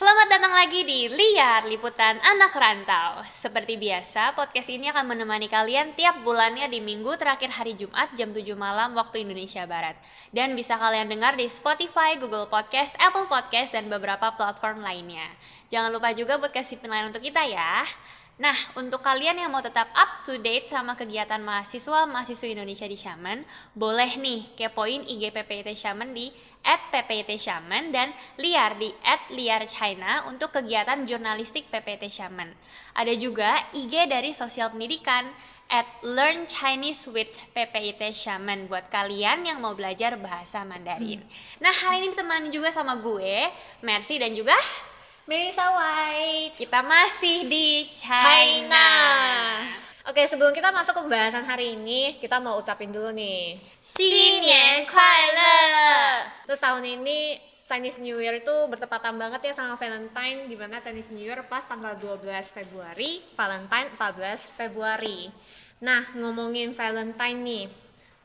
Selamat datang lagi di Liar Liputan Anak Rantau. Seperti biasa, podcast ini akan menemani kalian tiap bulannya di minggu terakhir hari Jumat jam 7 malam waktu Indonesia Barat. Dan bisa kalian dengar di Spotify, Google Podcast, Apple Podcast, dan beberapa platform lainnya. Jangan lupa juga buat kasih penilaian untuk kita ya. Nah, untuk kalian yang mau tetap up to date sama kegiatan mahasiswa mahasiswa Indonesia di Shaman, boleh nih kepoin IG PPIT Shaman di @ppit Shaman dan Liar di @liar China untuk kegiatan jurnalistik PPT Shaman. Ada juga IG dari sosial pendidikan at Learn Chinese with PPIT Shaman buat kalian yang mau belajar bahasa Mandarin. Nah, hari ini ditemani juga sama gue, Mercy dan juga Melissa White. Kita masih di China. China. Oke, sebelum kita masuk ke pembahasan hari ini, kita mau ucapin dulu nih. Xinian Kuaile. Terus tahun ini Chinese New Year itu bertepatan banget ya sama Valentine di mana Chinese New Year pas tanggal 12 Februari, Valentine 14 Februari. Nah, ngomongin Valentine nih.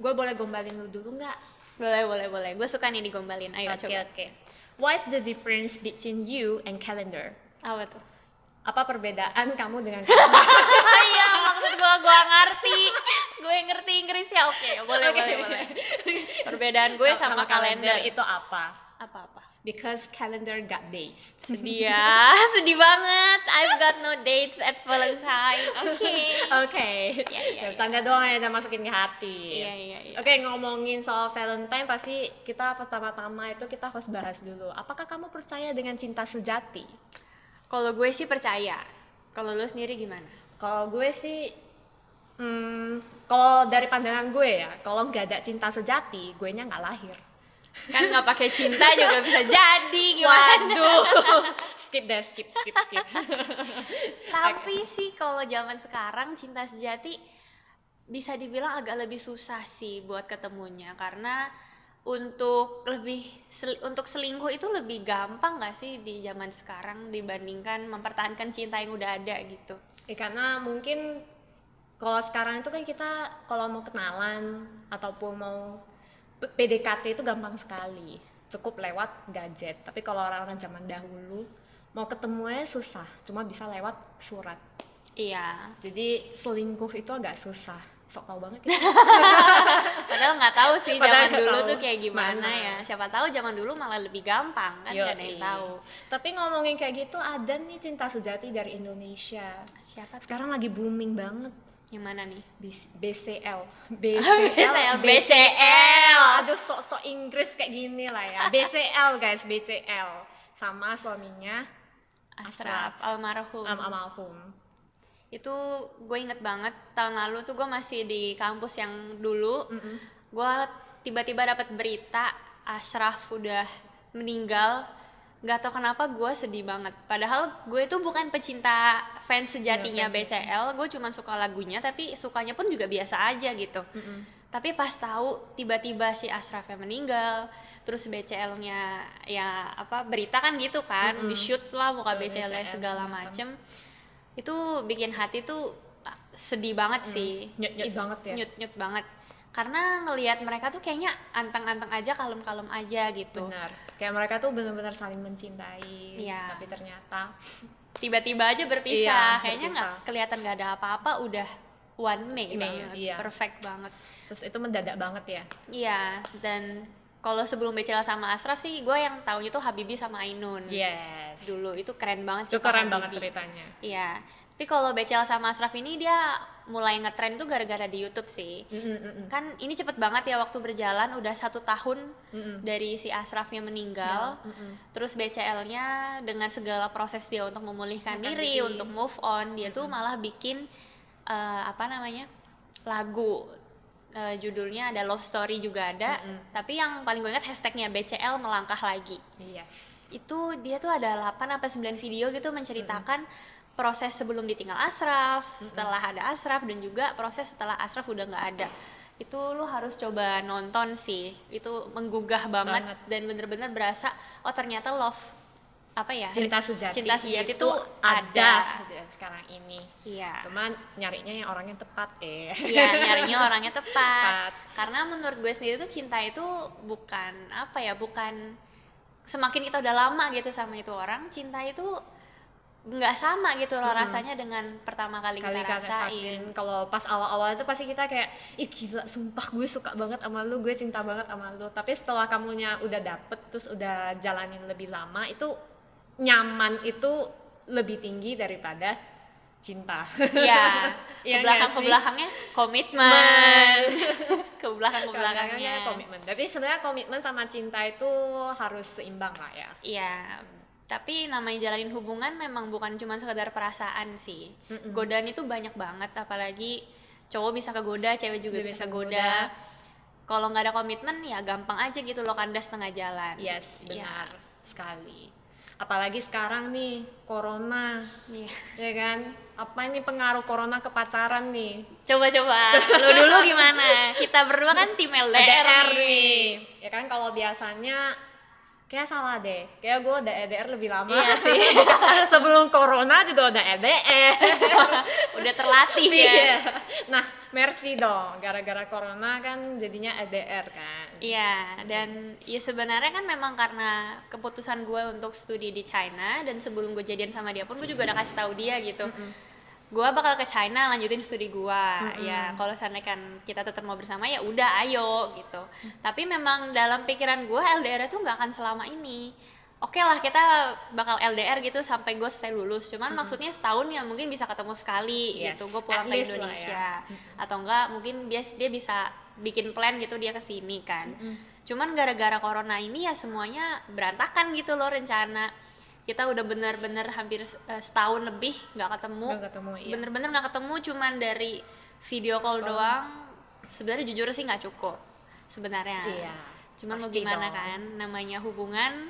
Gue boleh gombalin lu dulu nggak? Boleh, boleh, boleh. Gue suka nih digombalin. Ayo okay, coba. Oke, oke. What's the difference between you and calendar? Apa tuh? Apa perbedaan kamu dengan calendar? Iya, maksud gue gue ngerti. gue ngerti Inggris ya. Oke, boleh, Oke. boleh, boleh. Perbedaan gue sama, kalender itu apa? apa-apa. Because calendar got days. Sedih ya, sedih banget. I've got no dates at Valentine. Oke. Oke. Iya, iya, iya. Bercanda doang ya, jangan masukin ke hati. Iya, iya, iya. Oke, ngomongin soal Valentine pasti kita pertama-tama itu kita harus bahas dulu. Apakah kamu percaya dengan cinta sejati? Kalau gue sih percaya. Kalau lu sendiri gimana? Kalau gue sih hmm, kalau dari pandangan gue ya, kalau nggak ada cinta sejati, gue nya nggak lahir. Kan nggak pakai cinta juga bisa jadi gimana? Waduh. skip deh, skip, skip, skip. Tapi sih kalau zaman sekarang cinta sejati bisa dibilang agak lebih susah sih buat ketemunya karena untuk lebih sel- untuk selingkuh itu lebih gampang gak sih di zaman sekarang dibandingkan mempertahankan cinta yang udah ada gitu. Ya, karena mungkin kalau sekarang itu kan kita kalau mau kenalan ataupun mau PDKT itu gampang sekali, cukup lewat gadget. Tapi kalau orang-orang zaman dahulu mau ketemunya susah, cuma bisa lewat surat. Iya. Jadi selingkuh itu agak susah. Sok tau banget ya. Padahal nggak tahu sih Padahal zaman dulu tahu. tuh kayak gimana Mana. ya. Siapa tahu zaman dulu malah lebih gampang kan nggak ada yang tahu. Tapi ngomongin kayak gitu ada nih cinta sejati dari Indonesia. Siapa tuh? Sekarang lagi booming banget. Yang mana nih? BCL BCL, BCL aduh sok-sok Inggris kayak gini lah ya BCL guys BCL sama suaminya Asraf Asraf. almarhum. almarhum itu gue inget banget tahun lalu tuh gue masih di kampus yang dulu Mm-mm. gue tiba-tiba dapat berita Ashraf udah meninggal nggak tahu kenapa gue sedih banget. Padahal gue itu bukan pecinta fans sejatinya Iya, fans BCL gue cuma suka lagunya tapi sukanya pun juga biasa aja gitu. Mm-mm. tapi pas tahu tiba-tiba si Ashraf yang meninggal terus BCL-nya ya apa berita kan gitu kan Mm-mm. di shoot lah muka Oh, BCL BCL, segala macem. Itu bikin hati tuh ah, sedih banget sih. Nyut-nyut If- banget ya. nyut-nyut banget karena ngelihat mereka tuh kayaknya anteng-anteng aja kalem-kalem aja gitu benar kayak mereka tuh benar-benar saling mencintai Iya. tapi ternyata tiba-tiba aja berpisah Iya, kayaknya nggak kelihatan nggak ada apa-apa udah one May May, banget iya. perfect banget terus itu mendadak banget ya Iya, dan kalau sebelum BCL sama Asraf sih, gue yang taunya tuh Habibi sama Ainun. yes Dulu itu keren banget sih. itu keren Pak banget Habibie. ceritanya Iya. Tapi kalau BCL sama Asraf ini dia mulai ngetren tuh gara-gara di YouTube sih. Mm-mm, mm-mm. Kan ini cepet banget ya waktu berjalan, udah satu tahun Mm-mm. dari si Asrafnya meninggal. Mm-mm. Terus BCL-nya dengan segala proses dia untuk memulihkan Memulihkan diri, diri. untuk move on, dia tuh malah bikin eh, apa namanya lagu Eh, judulnya ada love story juga ada. Mm-mm. Tapi yang paling gue ingat hashtagnya BCL melangkah lagi. yes Itu dia tuh ada 8 apa 9 video gitu menceritakan proses sebelum ditinggal Asraf, setelah ada Asraf dan juga proses setelah Asraf udah nggak ada. Itu lu harus coba nonton sih. Itu menggugah banget, Banget. dan bener-bener berasa oh ternyata love apa ya cinta sejati cinta sejati itu tuh ada. ada sekarang ini iya cuman nyarinya yang orangnya tepat eh Iya, nyarinya orangnya tepat. Tepat. Karena menurut gue sendiri tuh cinta itu bukan apa ya, bukan semakin kita udah lama gitu sama itu orang, cinta itu nggak sama gitu loh Mm-mm. rasanya dengan pertama kali, kali kita rasain. kalau pas awal-awal itu pasti kita kayak ih gila sumpah gue suka banget sama lu gue cinta banget sama lu. Tapi setelah kamunya udah dapet terus udah jalanin lebih lama itu nyaman itu lebih tinggi daripada cinta. Iya, ke Iya nggak belakang ke belakangnya komitmen, Men. ke belakang ke. Belakangnya komitmen. Tapi sebenarnya komitmen sama cinta itu harus seimbang lah ya. Iya, tapi namanya jalanin hubungan memang bukan cuma sekedar perasaan sih. Mm-mm. Godaan itu banyak banget, apalagi cowok bisa kegoda, cewek juga Dia bisa bisa goda. Kalau nggak ada komitmen ya gampang aja gitu loh kandas tengah jalan. yes Iya. benar sekali apalagi sekarang nih corona Iya. ya kan apa ini pengaruh corona ke pacaran nih Coba-coba, lu dulu gimana? Kita berdua kan tim LDR, LDR nih. nih ya kan kalau biasanya kayak salah deh kayak gue udah LDR lebih lama Iya sih. sebelum corona juga udah LDR Udah terlatih ya. Iya. nah mercy dong gara-gara corona kan jadinya LDR kan Iya, dan ya sebenarnya kan memang karena keputusan gue untuk studi di China dan sebelum gue jadian sama dia pun gue juga udah kasih tahu dia gitu. Mm-mm. Gue bakal ke China lanjutin studi gue. Mm-mm. Ya, kalau seandainya kan kita tetap mau bersama ya udah ayo gitu. Tapi memang dalam pikiran gue LDR itu nggak akan selama ini. Oke lah kita bakal LDR gitu sampai gue selesai lulus. Cuman maksudnya setahun ya mungkin bisa ketemu sekali Yes, gitu. Gue pulang at ke lah ya. Indonesia atau enggak mungkin dia dia bisa bikin plan gitu dia ke sini kan. Mm-mm. Cuman gara-gara corona ini ya semuanya berantakan gitu loh rencana. Kita udah bener-bener hampir eh, setahun lebih nggak ketemu. Nggak ketemu iya Bener-bener nggak ketemu cuman dari video call doang. Sebenarnya jujur sih nggak cukup sebenarnya. iya Cuman mau gimana dong. kan namanya hubungan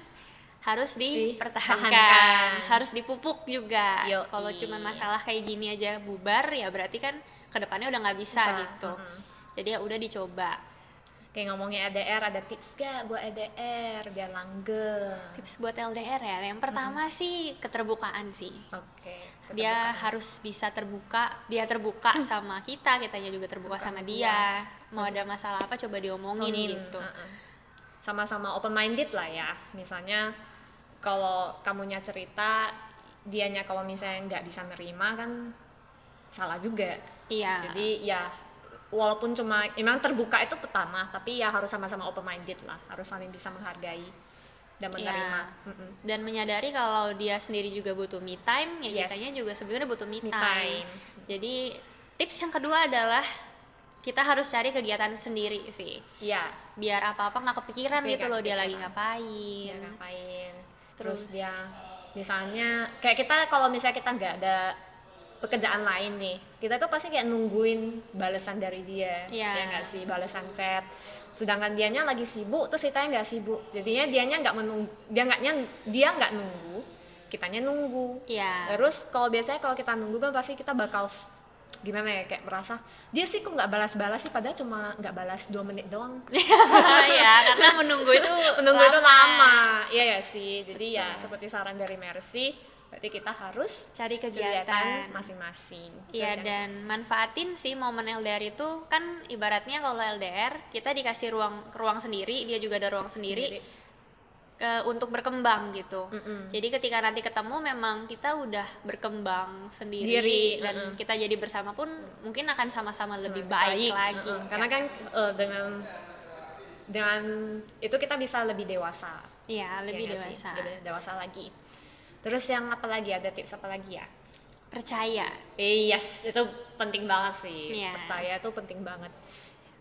harus dipertahankan, harus dipupuk juga. Kalau cuman masalah kayak gini aja bubar ya berarti kan ke depannya udah nggak bisa, Bisa. gitu. Mm-mm. Jadi ya udah dicoba. Kayak ngomongnya LDR ada tips gak buat LDR biar langgeng Tips buat LDR ya, yang pertama sih keterbukaan sih. oke Dia keterbukaan. harus bisa terbuka, dia terbuka sama kita, kitanya juga terbuka Terbuka sama sama dia. Mau ada masalah apa coba diomongin Ngomongin, gitu. sama-sama open minded lah ya misalnya kalau kamunya cerita dianya kalau misalnya nggak bisa nerima kan salah juga Iya. jadi ya walaupun cuma emang terbuka itu pertama tapi ya harus sama-sama open minded lah harus saling bisa menghargai dan Iya. menerima Mm-mm. dan menyadari kalau dia sendiri juga butuh me time, ya Yes. kitanya juga sebenarnya butuh me Me time. Jadi tips yang kedua adalah kita harus cari kegiatan sendiri sih, Iya, biar apa-apa nggak kepikiran Biar gitu loh dia lagi ngapain. dia ngapain terus, Terus? dia misalnya kayak kita kalau misalnya kita nggak ada pekerjaan lain nih. Kita tuh pasti kayak nungguin balasan dari dia Iya. ya nggak sih? Balasan chat. Sedangkan dianya lagi sibuk terus kitanya nggak sibuk. Jadinya dianya nggak menunggu dia nggak dia nggak nunggu kitanya nunggu. Iya. terus kalau biasanya kalau kita nunggu kan pasti kita bakal gimana ya kayak merasa dia sih kok nggak balas-balas sih padahal cuma nggak balas dua menit doang. Ya, karena menunggu itu menunggu itu lama. iya ya sih? Jadi ya Betul. seperti saran dari Mercy berarti kita harus cari kegiatan masing-masing Iya yang- dan manfaatin sih momen LDR itu kan ibaratnya kalau LDR kita dikasih ruang ruang sendiri dia juga ada ruang sendiri, eh, untuk berkembang gitu. Mm-mm. Jadi ketika nanti ketemu memang kita udah berkembang sendiri Diri, dan mm-mm. kita jadi bersama pun mungkin akan sama-sama lebih Lebih baik, lagi. Mm-mm. karena kan eh, dengan dengan itu kita bisa lebih dewasa Iya, lebih Ya sih? dewasa. lebih dewasa lagi terus yang apa lagi ada tips apa lagi ya Percaya. eh yes itu penting banget sih Iya. percaya itu penting banget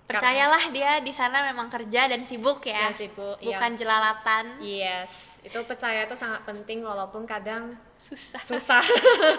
Percayalah dia di sana memang kerja dan sibuk ya. ya sibuk iya. Bukan jelalatan. yes itu percaya itu sangat penting walaupun kadang Susah. susah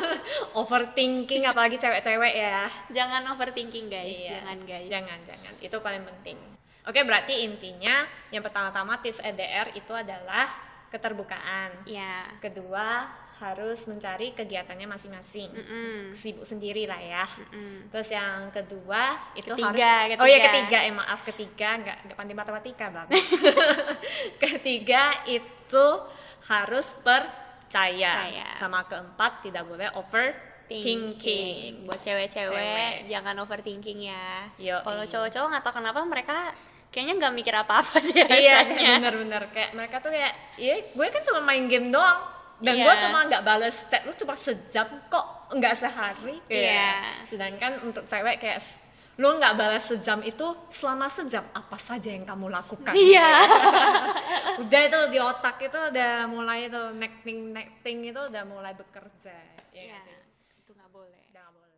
overthinking apalagi cewek-cewek ya Jangan overthinking guys, Iya. jangan guys. jangan jangan itu paling penting oke berarti intinya yang pertama-tama tips EDR itu adalah keterbukaan Ya. kedua harus mencari kegiatannya masing-masing Mm-mm. sibuk sendiri lah ya Mm-mm. terus yang kedua itu Ketiga, harus oh ya ketiga. ketiga eh maaf ketiga nggak nggak pandai matematika bang ketiga itu harus percaya. Percaya. Sama keempat tidak boleh over thinking. Buat cewek-cewek Cewek. jangan overthinking ya. Kalau cowok-cowok nggak tahu kenapa mereka kayaknya nggak mikir apa-apa deh Iya, rasanya. bener-bener kayak mereka tuh kayak, iya gue kan cuma main game doang dan Iya. gue cuma nggak bales chat lu cuma sejam kok nggak sehari Iya. sedangkan untuk cewek kayak lu nggak balas sejam itu selama sejam apa saja yang kamu lakukan Iya. udah itu di otak itu udah mulai itu necting necting itu udah mulai bekerja ya Iya. sih? Itu nggak boleh. nggak boleh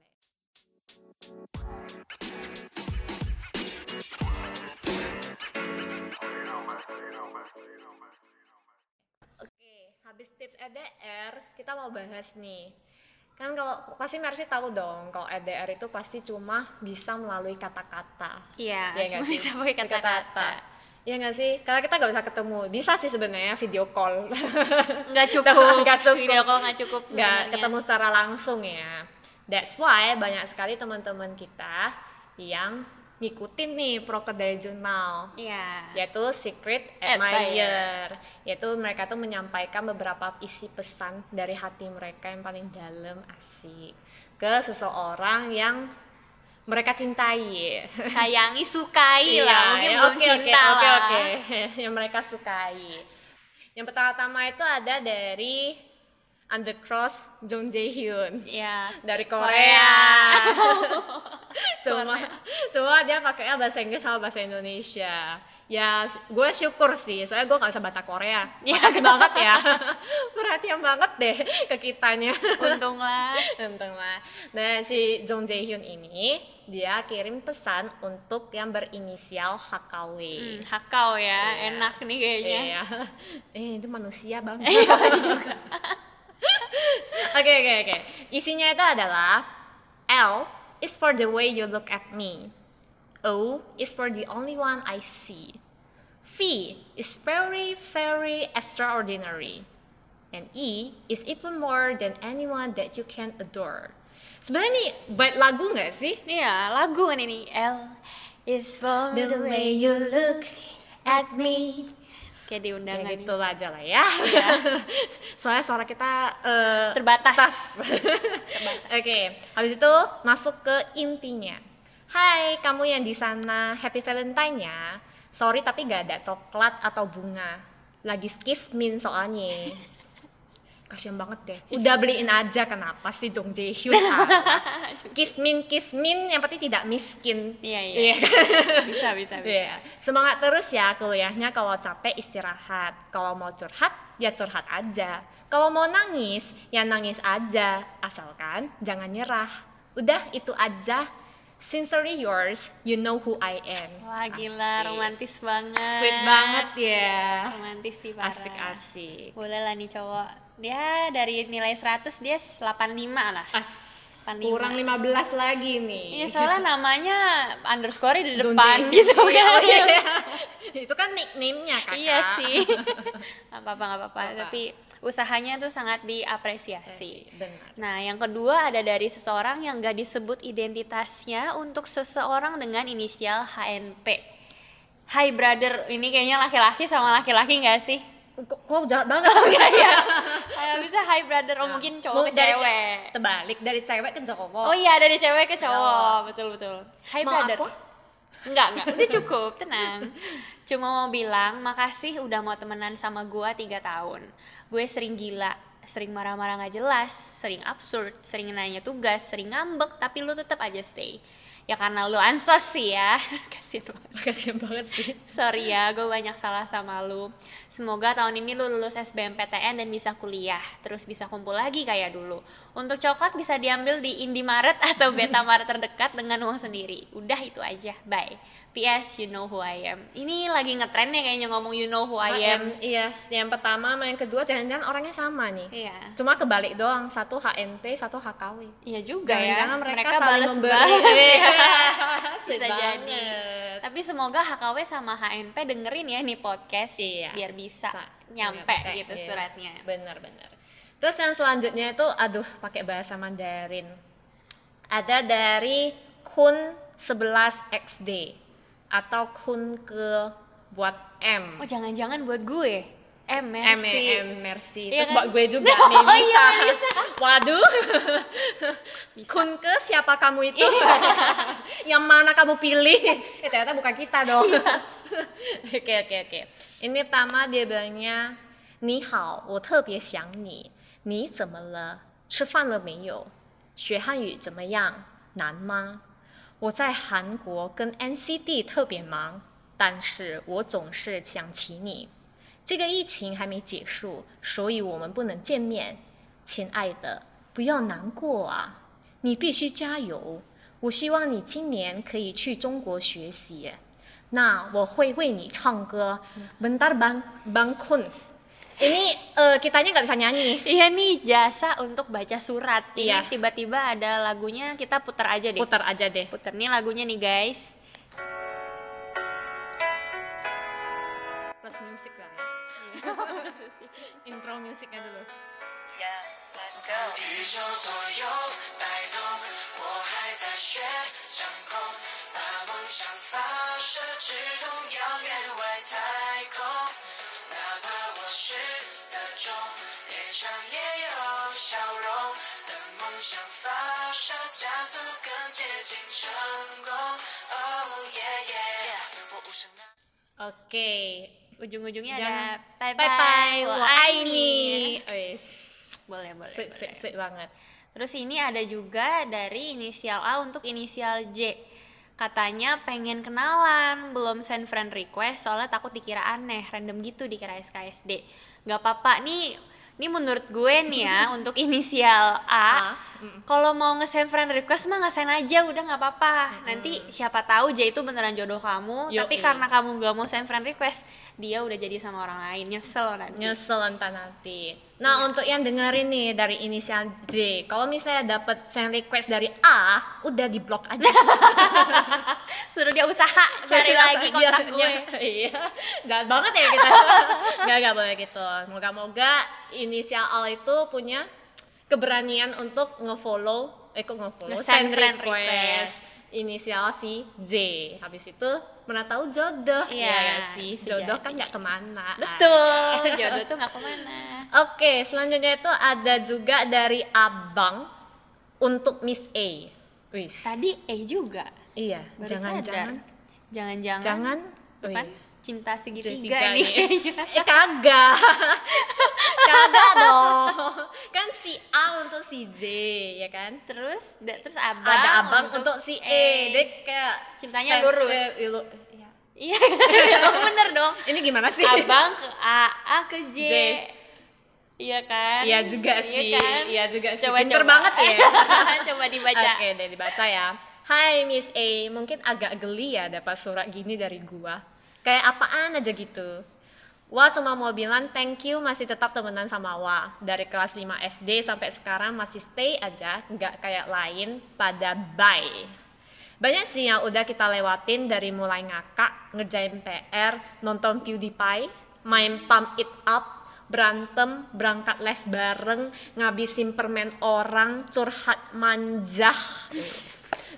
Oke, habis tips EDR, kita mau bahas nih. Kan kalau pasti Mercy tahu dong, kalau EDR itu pasti cuma bisa melalui kata-kata. Iya, Iya cuma sih? bisa pakai kata-kata. Iya nggak sih? Karena kita nggak bisa ketemu. Bisa sih sebenarnya video call. Nggak cukup. Nggak cukup. Video call nggak cukup nggak ketemu secara langsung ya. That's why banyak sekali teman-teman kita yang ngikutin nih proker dari jurnal Iya. yaitu secret Admirer. yaitu mereka tuh menyampaikan beberapa isi pesan dari hati mereka yang paling dalam asik ke seseorang yang mereka cintai Sayangi, sukai lah. Iya, Mungkin ya, belum oke, cinta oke, lah. oke oke yang mereka sukai yang pertama-tama itu ada dari Undercross Jung Jae Hyun Iya. dari Korea. Korea. cuma cuma dia pakainya bahasa Inggris sama bahasa Indonesia. Ya, gue syukur sih, soalnya gue gak bisa baca Korea. Ya. Makasih banget ya. Perhatian banget deh ke kitanya. Untung lah. Untung lah. Nah, si Jong Jae Hyun ini, dia kirim pesan untuk yang berinisial HKW. Hmm, hakau ya, Iya. enak nih kayaknya. Iya. Eh, itu manusia, Bang. Iya juga. Oke oke oke. Isinya itu adalah L is for the way you look at me. O is for the only one I see. V is very very extraordinary. And E is even more than anyone that you can adore. Sebenarnya nih bait lagu nggak sih? Iya, lagu kan ini. L is for the, way you look at me. Kayak di Ya undangan gitu aja lah ya. Iya. Soalnya suara kita eh, Terbatas. Oke, habis itu masuk ke intinya. Hai, kamu yang di sana, happy Valentine ya. Sorry tapi gak ada coklat atau bunga. Lagi skismin soalnya. Kasian banget deh. Udah beliin aja kenapa sih Jong Jae Hyun? Kismin kismin yang penting tidak miskin. Iya, iya. Iya. Bisa, bisa, bisa. Iya. Semangat terus ya kuliahnya kalau capek istirahat. Kalau mau curhat ya curhat aja. Kalau mau nangis ya nangis aja. Asalkan jangan nyerah. Udah itu aja. Sincerely yours, you know who I am. Wah, gila, Asik. romantis banget. Sweet banget ya. Romantis sih parah. Asik-asik. Boleh lah nih cowok. Dia dari nilai 100 dia 85 lah. As. 85. Kurang 15 lagi nih. Iya, soalnya namanya underscore di depan gitu Iya, kan. oh iya. Itu kan nickname-nya kakak. Iya sih. Gak apa-apa, gak apa-apa. Nggak apa. Tapi usahanya tuh sangat diapresiasi. Benar. Nah, yang kedua ada dari seseorang yang gak disebut identitasnya untuk seseorang dengan inisial HNP. Hai brother, ini kayaknya laki-laki sama laki-laki nggak sih? Kok, kok jahat banget? Iya. Kayak bisa hai brother, oh Nah, mungkin cowok ke dari ce- cewek. Terbalik dari cewek ke cowok. Oh iya, dari cewek ke cowok, Cowok. betul betul. Hai Mau brother. apa? Enggak, enggak, udah cukup, tenang. Cuma mau bilang, makasih udah mau temenan sama gua tiga tahun. Gue sering gila, sering marah-marah nggak jelas, sering absurd, sering nanya tugas, sering ngambek, tapi lu tetap aja stay. Ya karena lu ansos sih ya. Kasian banget. Kasian banget sih. Sorry ya, gue banyak salah sama lu. Semoga tahun ini lu lulus SBMPTN dan bisa kuliah, terus bisa kumpul lagi kayak dulu. Untuk coklat bisa diambil di Indomaret atau Betamaret terdekat dengan uang sendiri. Udah itu aja, bye. PS, you know who I am. Ini lagi ngetren ya kayaknya ngomong you know who I am. Iya, yang pertama sama yang kedua jangan-jangan orangnya sama nih. Iya. Cuma kebalik doang, satu HNP, satu HKW. Iya juga ya. Jangan-jangan mereka, saling balas memberi. Bisa jadi. Tapi semoga HKW sama HNP dengerin ya nih podcast Iya. biar bisa Sa- nyampe nyampe, gitu iya. suratnya. Benar-benar. Terus yang selanjutnya itu, aduh, pakai bahasa Mandarin. Ada dari Kun 11 XD atau Kun ke buat M. Oh jangan-jangan buat gue. M M Mercy. M Mercy. Iya Terus kan? buat gue juga Oh, nih iya, Nisa. Waduh. Bisa. Kunke siapa kamu itu? Yang mana kamu pilih? Eh ternyata bukan kita dong. Oke oke oke. Ini pertama dia bilangnya 你好，我特别想你，你怎么了？吃饭了没有？学汉语怎么样？难吗？我在韩国跟 NCT 特别忙，但是我总是想起你。 这个疫情还没结束，所以我们不能见面。亲爱的，不要难过啊，你必须加油。我希望你今年可以去中国学习。那我会为你唱歌。Bentar bang, bang Kun. Ini eh, kitanya nggak bisa nyanyi. Iya nih jasa untuk baca surat. Ini Iya. tiba-tiba ada lagunya kita putar aja deh. Putar aja deh. Puter nih lagunya nih guys. Plus musik lah ya. Intro musiknya dulu. Yeah, let's go。宇宙左右摆动，我还在学掌控，把梦想发射，直通遥远外太空。哪怕我是个钟，脸上也有笑容。等梦想发射，加速更接近成功。Oh yeah yeah，我无声呐。 Oke. Ujung-ujungnya ada bye Bye bye. Wis. Boleh, boleh. Sweet, boleh. sweet, sweet banget. Terus ini ada juga dari inisial A untuk inisial J. Katanya pengen kenalan, belum send friend request soalnya takut dikira aneh, random gitu dikira SKSD. Gak apa-apa nih, ini menurut gue nih ya untuk inisial A. Ah, mm. Kalau mau nge-send friend request mah nge-send aja udah nggak apa-apa. Nanti siapa tahu J itu beneran jodoh kamu, Yoi. tapi karena kamu gak mau send friend request, dia udah jadi sama orang lain, nyesel nanti. Nyesel entar nanti. Nah, untuk yang dengerin nih dari inisial J, kalau misalnya dapat send request dari A, udah di blok aja. Suruh dia usaha cari lagi kontak Iya, gue. Iya, jahat banget ya kita. Gak, gak boleh gitu. Moga-moga inisial A itu punya keberanian untuk nge-follow, eh kok nge-follow, Nge-send send friend request. Inisial si J. Habis itu mana tahu jodoh Iya, ya sih. Jodoh kan nggak ke mana. Betul, jodoh tuh nggak ke mana. Oke, selanjutnya itu ada juga dari abang untuk Miss A. Wis. Tadi eh juga. Iya, jangan-jangan. Jangan-jangan cinta segitiga segitiga nih. nih. eh kagak. kagak dong. Kan si A untuk si Z, ya kan? terus da- terus abang ada abang untuk, si E. Jadi kayak Cintanya lurus. eh, ilu- iya. Iya, bener dong. Ini gimana sih? Abang ke A, A ke J. J. Iya kan? Iya juga Iya sih. kan? Iya juga sih. Coba Pinter coba. banget ya. coba dibaca. Oke deh dibaca ya. Hai Miss A, mungkin agak geli ya dapat surat gini dari gua. Kayak apaan aja gitu. Wah cuma mau bilang thank you masih tetap temenan sama Wah. Dari kelas 5 SD sampai sekarang masih stay aja, nggak kayak lain pada bye. Banyak sih yang udah kita lewatin dari mulai ngakak, ngerjain PR, nonton PewDiePie, main pump it up, berantem, berangkat les bareng, ngabisin permen orang, curhat manjah,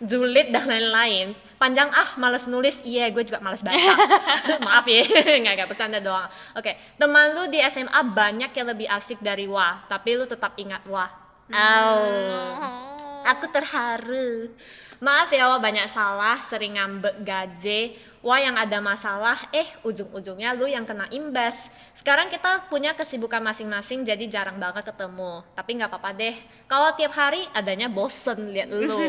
julid dan lain-lain. Panjang ah, males nulis, iya gue juga males baca. Maaf ya, nggak nggak bercanda doang. Oke, teman lu di SMA banyak yang lebih asik dari Wah, tapi lu tetap ingat Wah. Oh. Aku terharu. Maaf ya, Wah banyak salah, sering ngambek gaje. Wah yang ada masalah, eh ujung-ujungnya lu yang kena imbas. Sekarang kita punya kesibukan masing-masing, jadi jarang banget ketemu. Tapi nggak apa-apa deh. Kalau tiap hari adanya bosen lihat lu.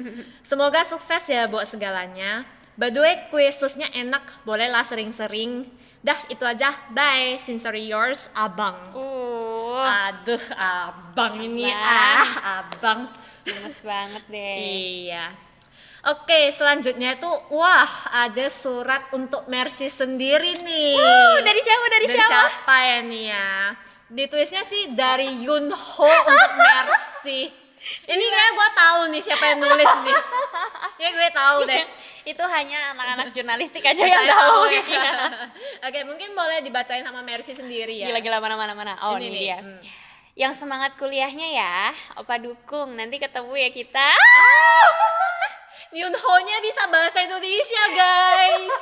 Semoga sukses ya buat segalanya. By the way, kue susnya enak, bolehlah sering-sering. Dah, itu aja. Bye. Sincerely yours, Abang. Uh, Aduh, Abang ini Abang. ah, Abang. gemes banget deh. Iya. Oke, selanjutnya itu wah, ada surat untuk Mercy sendiri nih. Uh, dari siapa? Dari, Dari siapa? siapa ya nih ya? Ditulisnya sih dari Yunho untuk Mercy. Ini kayak gue tahu nih siapa yang nulis nih. Ya gue tahu deh. Itu hanya anak-anak jurnalistik aja yang tahu. ya. Iya. Oke, mungkin boleh dibacain sama Mercy sendiri ya. Gila-gila mana-mana mana. Oh, ini, nih. dia. Hmm. Yang semangat kuliahnya ya, Opa dukung. Nanti ketemu ya kita. Yunho-nya bisa bahasa Indonesia, guys.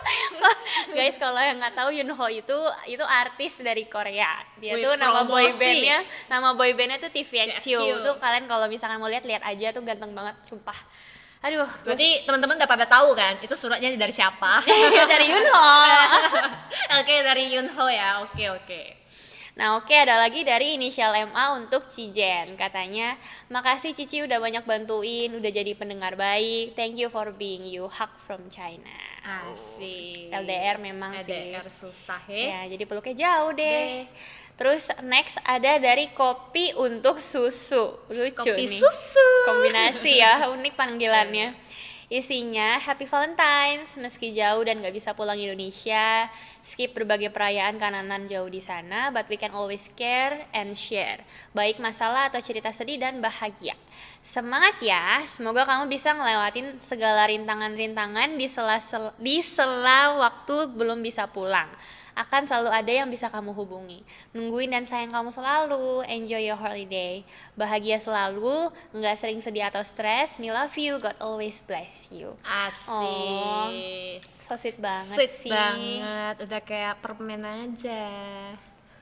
Guys, kalau yang nggak tahu Yunho itu itu artis dari Korea. Dia Wih, tuh nama boy bandnya, nama boy bandnya tuh TVXQ. Tuh kalian kalau misalkan mau lihat lihat aja tuh ganteng banget, sumpah. Aduh, Berarti teman-teman udah pada tahu kan itu suratnya dari siapa? dari Yunho. Oke, dari Yunho ya. Oke, oke. Nah oke ada lagi dari inisial MA untuk Cijen. Katanya Makasih Cici udah banyak bantuin Udah jadi pendengar baik. Thank you for being you. Hug from China. Asik. LDR memang LDR sih susah ya. Ya jadi peluknya jauh deh. Terus next ada dari kopi untuk susu. Lucu Kopi nih. Susu. Kombinasi ya unik panggilannya Isinya Happy Valentine's meski jauh dan gak bisa pulang Indonesia skip berbagai perayaan kanan jauh di sana but we can always care and share. Baik masalah atau cerita sedih dan bahagia. Semangat ya semoga kamu bisa ngelewatin segala rintangan-rintangan di sela di sela waktu belum bisa pulang akan selalu ada yang bisa kamu hubungi. Nungguin dan sayang kamu selalu. Enjoy your holiday. Bahagia selalu, nggak sering sedih atau stres. Me love you, God always bless you. Asik. Oh, So sweet banget Sweet sih. banget. Udah kayak permen aja.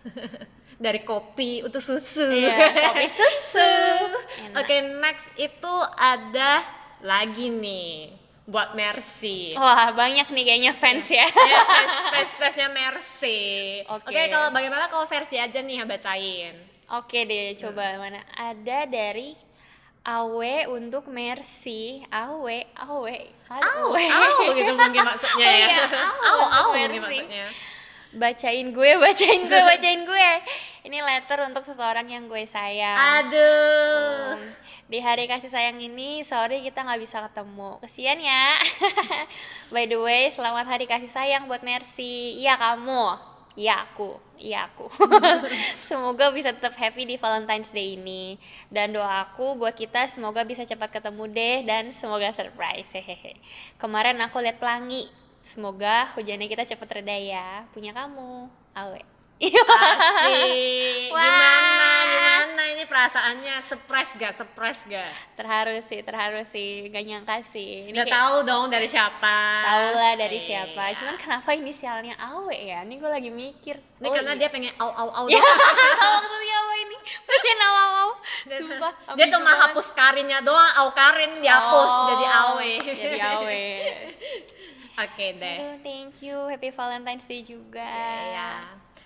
Dari kopi untuk susu. Iya, kopi susu. Oke, next itu ada lagi nih buat Mercy. Wah, banyak nih kayaknya fans ya. ya, fans, fans fansnya Mercy. Oke. Oke, kalau bagaimana kalau versi aja nih yang bacain? Oke deh, coba Hmm. mana? Ada dari Awe untuk Mercy. Awe, Awe. Awe. au gitu mungkin maksudnya Oh ya. iya, Mercy. mungkin maksudnya. Bacain gue, bacain gue, bacain gue. Ini letter untuk seseorang yang gue sayang. Aduh. Hmm, Di hari kasih sayang ini, sorry kita nggak bisa ketemu. Kesian ya. By the way, selamat hari kasih sayang buat Mercy. Iya kamu. Iya aku. Iya aku. semoga bisa tetap happy di Valentine's Day ini. Dan doaku buat kita semoga bisa cepat ketemu deh dan semoga surprise. Hehehe. Kemarin aku lihat pelangi. Semoga hujannya kita cepat reda ya. Punya kamu. Awe. Asik. Wah. Gimana? Gimana ini perasaannya? Surprise gak? Surprise gak? terharu sih, terharu sih. Gak nyangka sih. Ini Udah kayak- tahu dong dari siapa? Tahu lah dari Iya. siapa. Cuman kenapa inisialnya Awe ya? Ini gue lagi mikir. Ini karena dia pengen au au au Ya, maksudnya apa ini? Pengen awal-awal. Sumpah. Dia cuma banget. hapus karinnya doang, au karin dihapus Oh, jadi awe. Jadi Awe. Oke deh. Aduh, thank you. Happy Valentine's Day juga. Ya.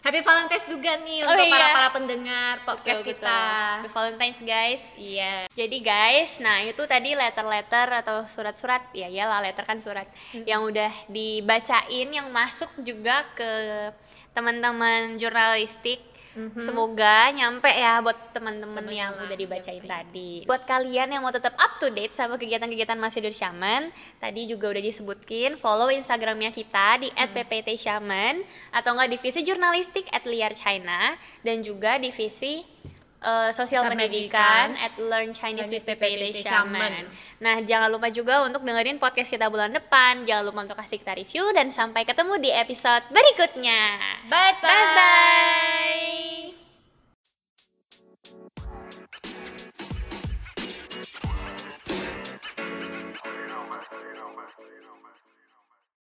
Happy Valentine's juga nih Oh, untuk para iya. para pendengar podcast Betul, kita. betul. Happy Valentine's guys. Iya. Jadi guys, nah itu tadi letter-letter atau surat-surat ya iyalah letter kan surat Hmm. yang udah dibacain yang masuk juga ke teman-teman jurnalistik. Mhm. Semoga nyampe ya buat teman-teman Teman yang udah dibacain iya, tadi. Buat kalian yang mau tetap up to date sama kegiatan-kegiatan Masih Shaman, tadi juga udah disebutkin follow Instagramnya kita di @pptshaman atau enggak divisi jurnalistik @liarchina dan juga divisi uh, sosial Sampai pendidikan, at Learn Chinese with Pepe Shaman. Nah, jangan lupa juga untuk dengerin podcast kita bulan depan. Jangan lupa untuk kasih kita review dan sampai ketemu di episode berikutnya. Bye bye. bye, -bye. you know,